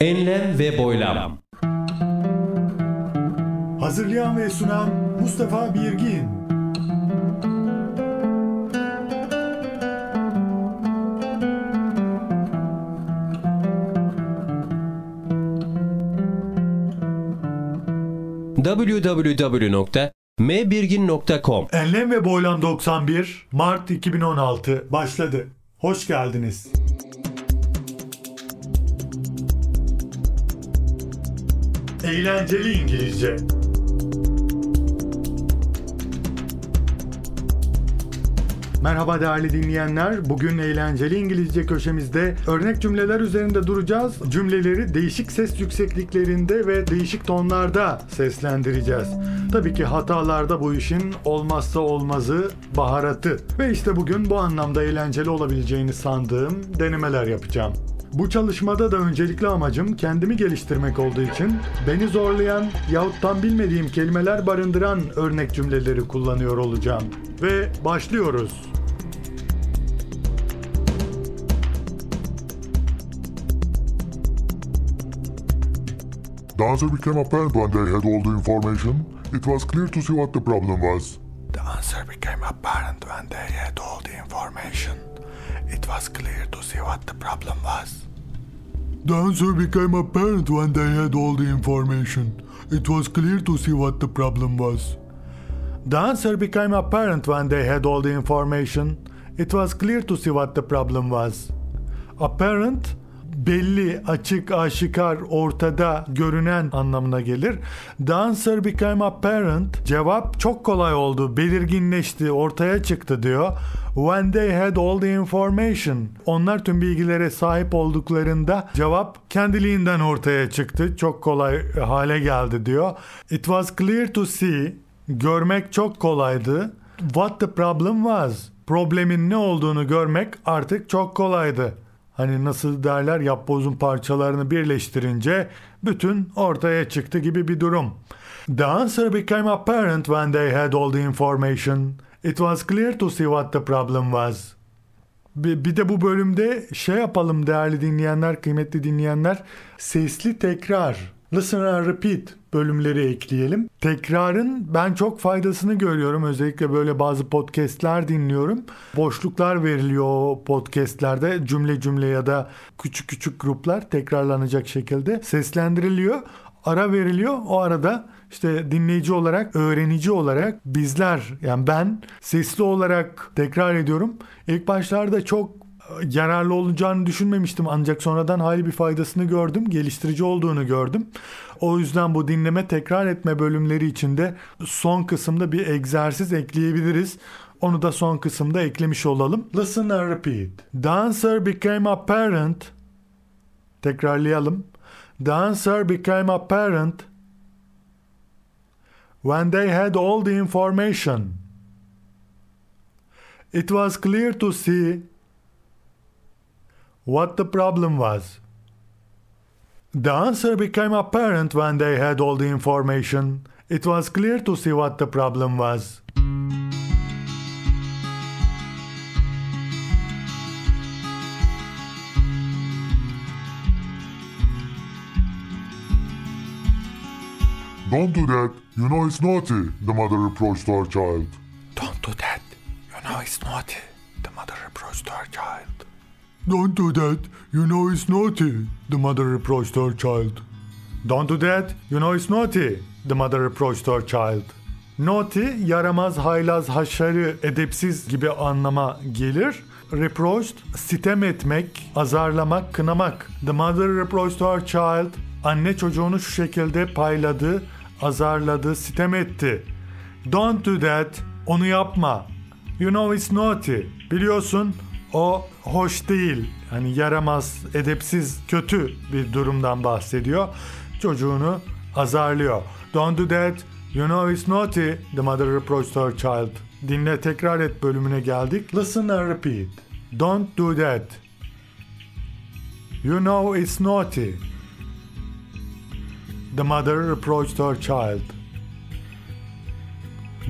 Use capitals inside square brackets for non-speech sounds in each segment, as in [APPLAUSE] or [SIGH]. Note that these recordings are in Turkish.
Enlem ve boylam. Hazırlayan ve sunan Mustafa Birgin. www.mbirgin.com Enlem ve Boylam 91 Mart 2016 başladı. Hoş geldiniz. Eğlenceli İngilizce. Merhaba değerli dinleyenler. Bugün eğlenceli İngilizce köşemizde örnek cümleler üzerinde duracağız. Cümleleri değişik ses yüksekliklerinde ve değişik tonlarda seslendireceğiz. Tabii ki hatalarda bu işin olmazsa olmazı baharatı. Ve işte bugün bu anlamda eğlenceli olabileceğini sandığım denemeler yapacağım. Bu çalışmada da öncelikli amacım kendimi geliştirmek olduğu için beni zorlayan yahut tam bilmediğim kelimeler barındıran örnek cümleleri kullanıyor olacağım. Ve başlıyoruz. The answer became apparent when they had all the information. It was clear to see what the problem was. The answer became apparent when they had all the information. Was clear to see what the problem was. The answer became apparent when they had all the information. It was clear to see what the problem was. The answer became apparent when they had all the information. It was clear to see what the problem was. Apparent belli, açık, aşikar, ortada, görünen anlamına gelir. The answer became apparent. Cevap çok kolay oldu, belirginleşti, ortaya çıktı diyor. When they had all the information. Onlar tüm bilgilere sahip olduklarında cevap kendiliğinden ortaya çıktı. Çok kolay hale geldi diyor. It was clear to see. Görmek çok kolaydı. What the problem was. Problemin ne olduğunu görmek artık çok kolaydı. Hani nasıl derler yapbozun parçalarını birleştirince bütün ortaya çıktı gibi bir durum. The answer became apparent when they had all the information. It was clear to see what the problem was. Bir, bir de bu bölümde şey yapalım değerli dinleyenler, kıymetli dinleyenler. Sesli tekrar, listen and repeat bölümleri ekleyelim. Tekrarın ben çok faydasını görüyorum. Özellikle böyle bazı podcastler dinliyorum. Boşluklar veriliyor o podcastlerde. Cümle cümle ya da küçük küçük gruplar tekrarlanacak şekilde seslendiriliyor. Ara veriliyor. O arada işte dinleyici olarak, öğrenici olarak bizler yani ben sesli olarak tekrar ediyorum. İlk başlarda çok yararlı olacağını düşünmemiştim ancak sonradan hali bir faydasını gördüm. Geliştirici olduğunu gördüm. O yüzden bu dinleme tekrar etme bölümleri içinde son kısımda bir egzersiz ekleyebiliriz. Onu da son kısımda eklemiş olalım. Listen and repeat. Answer became apparent. Tekrarlayalım. The answer became apparent when they had all the information. It was clear to see what the problem was. The answer became apparent when they had all the information. It was clear to see what the problem was. Don't do that. You know it's naughty, the mother reproached her child. Don't do that. You know it's naughty. The mother reproached her child. Don't do that. You know it's naughty, the mother reproached her child. Don't do that. You know it's naughty. The mother reproached her child. Naughty, yaramaz, haylaz, haşarı, edepsiz gibi anlama gelir. Reproached, sitem etmek, azarlamak, kınamak. The mother reproached her child. Anne çocuğunu şu şekilde payladı, azarladı, sitem etti. Don't do that. Onu yapma. You know it's naughty. Biliyorsun o hoş değil. Hani yaramaz, edepsiz, kötü bir durumdan bahsediyor. Çocuğunu azarlıyor. Don't do that. You know it's naughty. The mother reproached her child. Dinle tekrar et bölümüne geldik. Listen and repeat. Don't do that. You know it's naughty. The mother reproached her child.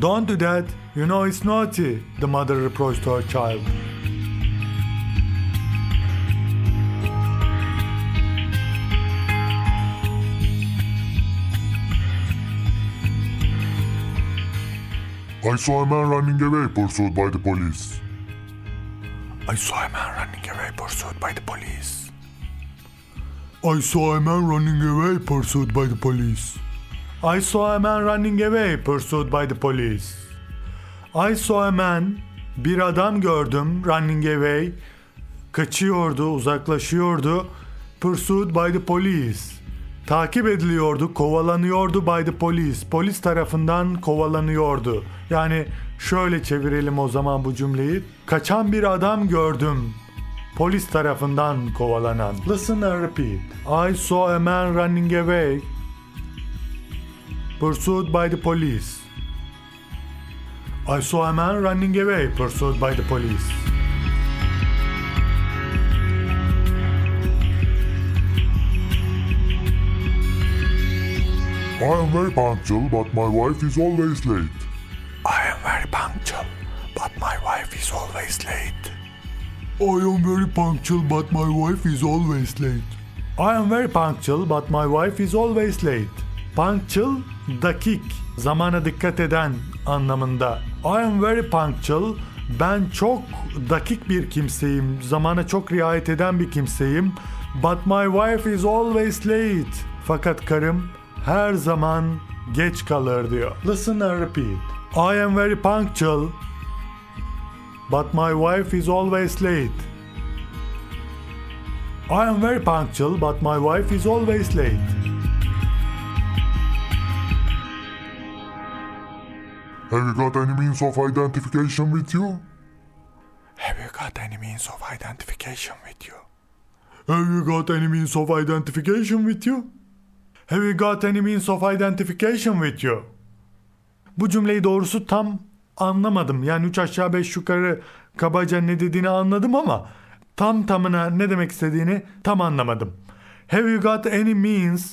Don't do that. You know it's naughty. The mother reproached her child. I saw a man running away pursued by the police. I saw a man running away pursued by the police. I saw a man running away pursued by the police. I saw a man running away pursued by the police. I saw a man bir adam gördüm running away kaçıyordu, uzaklaşıyordu. Pursued by the police. Takip ediliyordu, kovalanıyordu by the police. Polis tarafından kovalanıyordu. Yani şöyle çevirelim o zaman bu cümleyi. Kaçan bir adam gördüm. Polis tarafından kovalanan. Listen and repeat. I saw a man running away. Pursued by the police. I saw a man running away pursued by the police. I am very punctual, but my wife is always late. I am very punctual, but my wife is always late. I am very punctual, but my wife is always late. I am very punctual but my wife is always late. Punctual, dakik, zamana dikkat eden anlamında. I am very punctual, ben çok dakik bir kimseyim, zamana çok riayet eden bir kimseyim. But my wife is always late. Fakat karım her zaman geç kalır diyor. Listen and repeat. I am very punctual, but my wife is always late. I am very punctual, but my wife is always late. Have you got any means of identification with you? Have you got any means of identification with you? Have you got any means of identification with you? Have you got any means of identification with you? Bu cümleyi doğrusu tam anlamadım. Yani üç aşağı beş yukarı kabaca ne dediğini anladım ama tam tamına ne demek istediğini tam anlamadım. Have you got any means?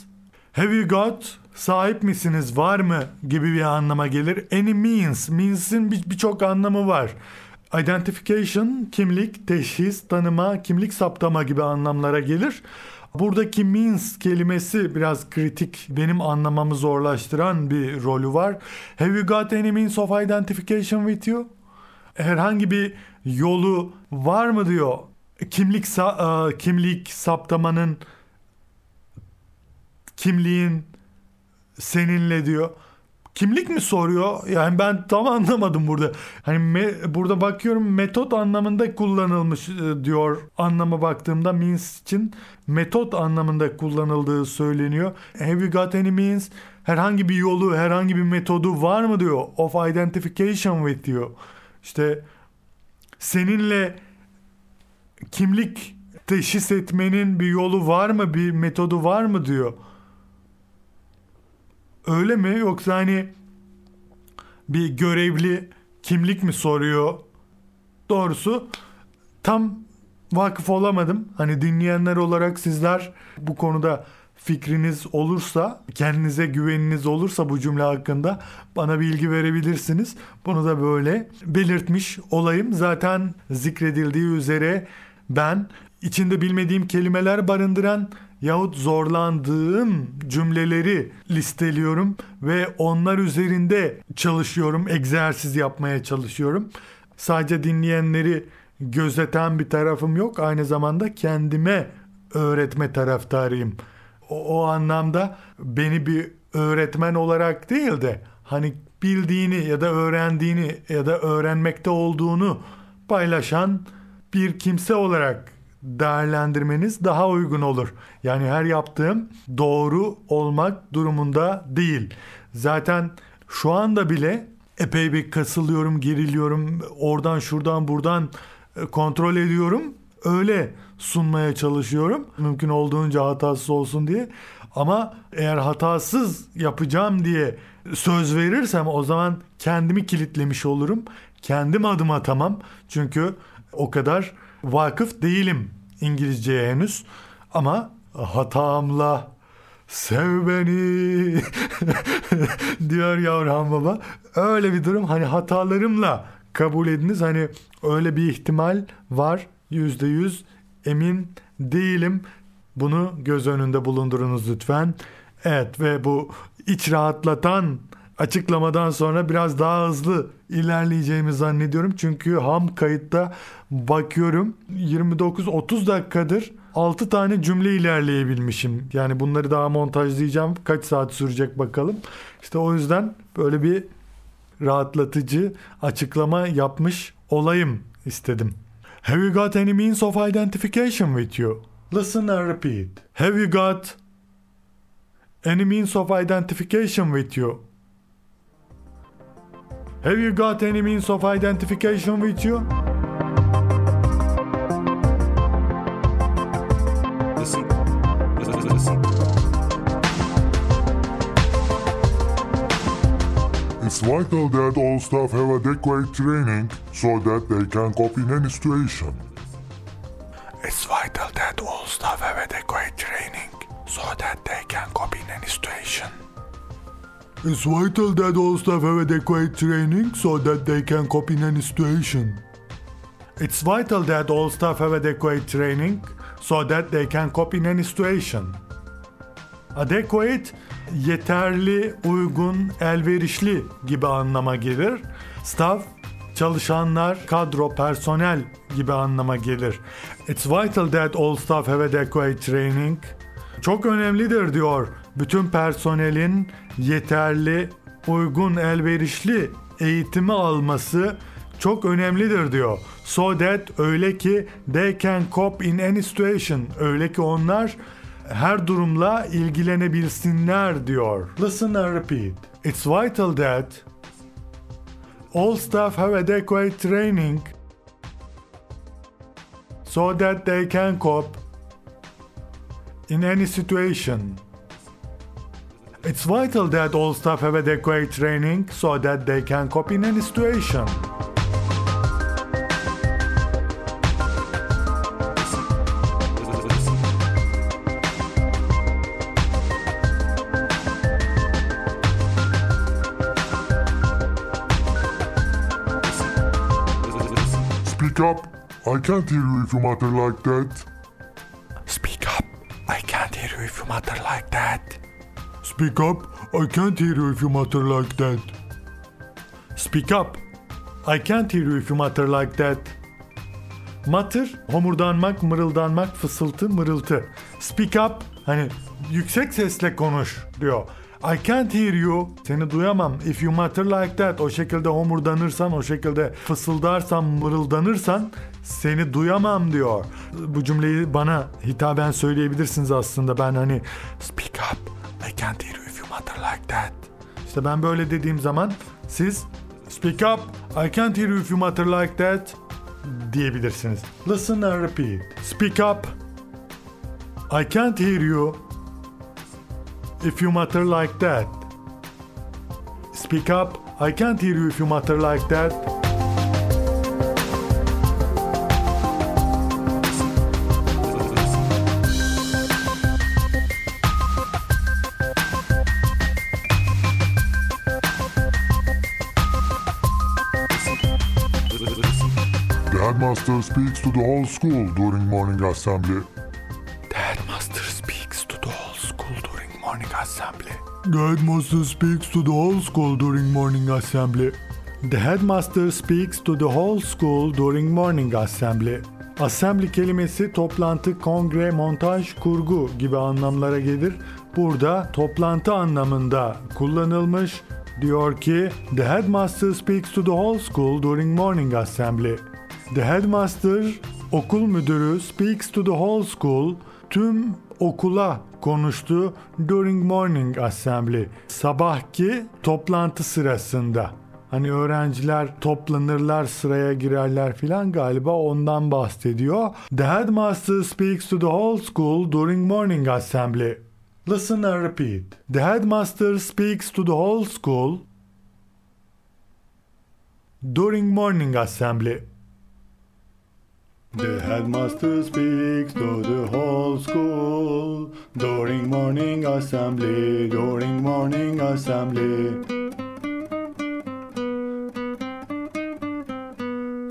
Have you got sahip misiniz var mı gibi bir anlama gelir. Any means, means'in bir- birçok anlamı var. Identification, kimlik, teşhis, tanıma, kimlik saptama gibi anlamlara gelir. Buradaki means kelimesi biraz kritik, benim anlamamı zorlaştıran bir rolü var. Have you got any means of identification with you? Herhangi bir yolu var mı diyor. Kimlik sa- e, kimlik saptamanın kimliğin seninle diyor. Kimlik mi soruyor? Yani ben tam anlamadım burada. Hani me- burada bakıyorum metot anlamında kullanılmış e, diyor. Anlama baktığımda means için metot anlamında kullanıldığı söyleniyor. Have you got any means? Herhangi bir yolu, herhangi bir metodu var mı diyor. Of identification with diyor. İşte seninle kimlik teşhis etmenin bir yolu var mı, bir metodu var mı diyor. Öyle mi yoksa hani bir görevli kimlik mi soruyor? Doğrusu tam vakıf olamadım. Hani dinleyenler olarak sizler bu konuda fikriniz olursa, kendinize güveniniz olursa bu cümle hakkında bana bilgi verebilirsiniz. Bunu da böyle belirtmiş olayım. Zaten zikredildiği üzere ben içinde bilmediğim kelimeler barındıran yahut zorlandığım cümleleri listeliyorum ve onlar üzerinde çalışıyorum, egzersiz yapmaya çalışıyorum. Sadece dinleyenleri gözeten bir tarafım yok. Aynı zamanda kendime öğretme taraftarıyım. O, o anlamda beni bir öğretmen olarak değil de hani bildiğini ya da öğrendiğini ya da öğrenmekte olduğunu paylaşan bir kimse olarak değerlendirmeniz daha uygun olur. Yani her yaptığım doğru olmak durumunda değil. Zaten şu anda bile epey bir kasılıyorum, geriliyorum. Oradan şuradan buradan e, kontrol ediyorum. Öyle sunmaya çalışıyorum. Mümkün olduğunca hatasız olsun diye. Ama eğer hatasız yapacağım diye söz verirsem o zaman kendimi kilitlemiş olurum. Kendim adım atamam. Çünkü o kadar vakıf değilim İngilizceye henüz. Ama hatamla sev beni [LAUGHS] diyor ya Orhan Baba. Öyle bir durum hani hatalarımla kabul ediniz. Hani öyle bir ihtimal var. Yüzde yüz emin değilim. Bunu göz önünde bulundurunuz lütfen. Evet ve bu iç rahatlatan açıklamadan sonra biraz daha hızlı ilerleyeceğimi zannediyorum. Çünkü ham kayıtta bakıyorum 29-30 dakikadır 6 tane cümle ilerleyebilmişim. Yani bunları daha montajlayacağım. Kaç saat sürecek bakalım. İşte o yüzden böyle bir rahatlatıcı açıklama yapmış olayım istedim. Have you got any means of identification with you? Listen and repeat. Have you got any means of identification with you? Have you got any means of identification with you? Listen. Listen. Listen. It's vital that all staff have adequate training so that they can cope in any situation. It's vital that all staff have adequate training so that they can cope in any situation. It's vital that all staff have adequate training so that they can cope in any situation. It's vital that all staff have adequate training so that they can cope in any situation. Adequate, yeterli, uygun, elverişli gibi anlama gelir. Staff, çalışanlar, kadro, personel gibi anlama gelir. It's vital that all staff have adequate training. Çok önemlidir diyor bütün personelin yeterli, uygun, elverişli eğitimi alması çok önemlidir diyor. So that öyle ki they can cope in any situation. Öyle ki onlar her durumla ilgilenebilsinler diyor. Listen and repeat. It's vital that all staff have adequate training so that they can cope in any situation. It's vital that all staff have adequate training so that they can cope in any situation. Speak up. I can't hear you if you mutter like that. Speak up. I can't hear you if you mutter like that. Speak up. I can't hear you if you mutter like that. Mutter, homurdanmak, mırıldanmak, fısıltı, mırıltı. Speak up, hani yüksek sesle konuş diyor. I can't hear you. Seni duyamam. If you mutter like that. O şekilde homurdanırsan, o şekilde fısıldarsan, mırıldanırsan seni duyamam diyor. Bu cümleyi bana hitaben söyleyebilirsiniz aslında. Ben hani Speak up. I can't hear you if you mutter like that. işte ben böyle dediğim zaman siz speak up, I can't hear you if you mutter like that diyebilirsiniz. Listen and repeat. Speak up. I can't hear you if you mutter like that. Speak up. I can't hear you if you mutter like that. Speaks to the whole school during morning assembly. The headmaster speaks to the whole school during morning assembly. The headmaster speaks to the whole school during morning assembly. The headmaster speaks to the whole school during morning assembly. Assembly kelimesi toplantı, kongre, montaj, kurgu gibi anlamlara gelir. Burada toplantı anlamında kullanılmış. Diyor ki, The headmaster speaks to the whole school during morning assembly. The headmaster, okul müdürü, speaks to the whole school, tüm okula konuştu during morning assembly. Sabahki toplantı sırasında. Hani öğrenciler toplanırlar, sıraya girerler filan galiba ondan bahsediyor. The headmaster speaks to the whole school during morning assembly. Listen and repeat. The headmaster speaks to the whole school during morning assembly. The headmaster speaks to the whole school during morning assembly, during morning assembly.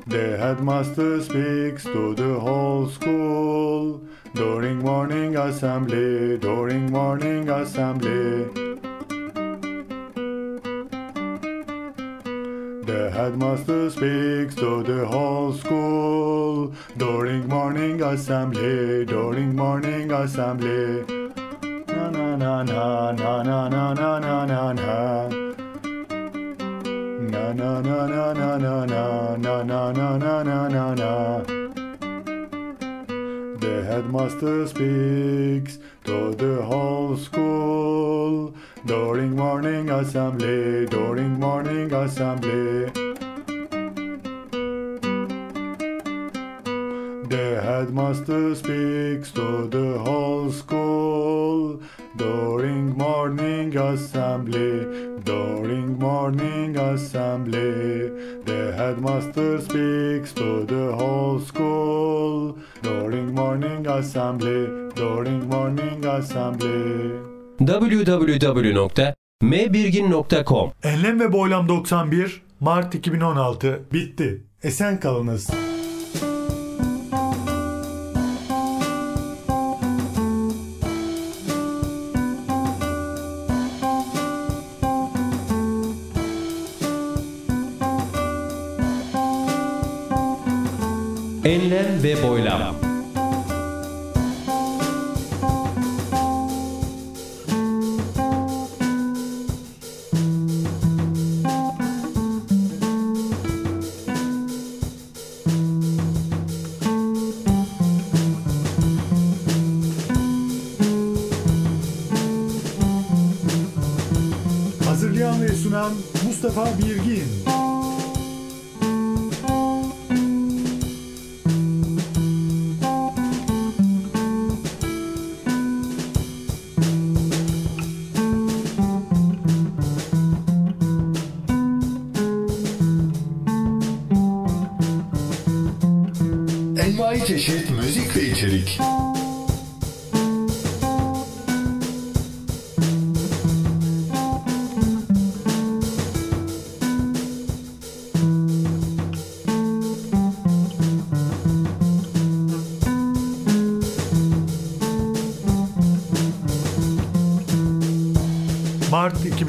The headmaster speaks to the whole school during morning assembly, during morning assembly. The headmaster speaks to the whole school during morning assembly, during morning assembly. Na na na na na na na na na na na. Na na na na na na na na na na na na na na. The headmaster speaks to the whole school during morning assembly, during morning assembly. The headmaster speaks to the whole school during morning assembly, during morning assembly. The headmaster speaks to the whole school during morning assembly, during morning assembly. www.mbirgin.com Enlem ve Boylam 91 Mart 2016 bitti. Esen kalınız. Mustafa Birgin. Envai çeşit müzik ve içerik.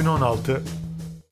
2016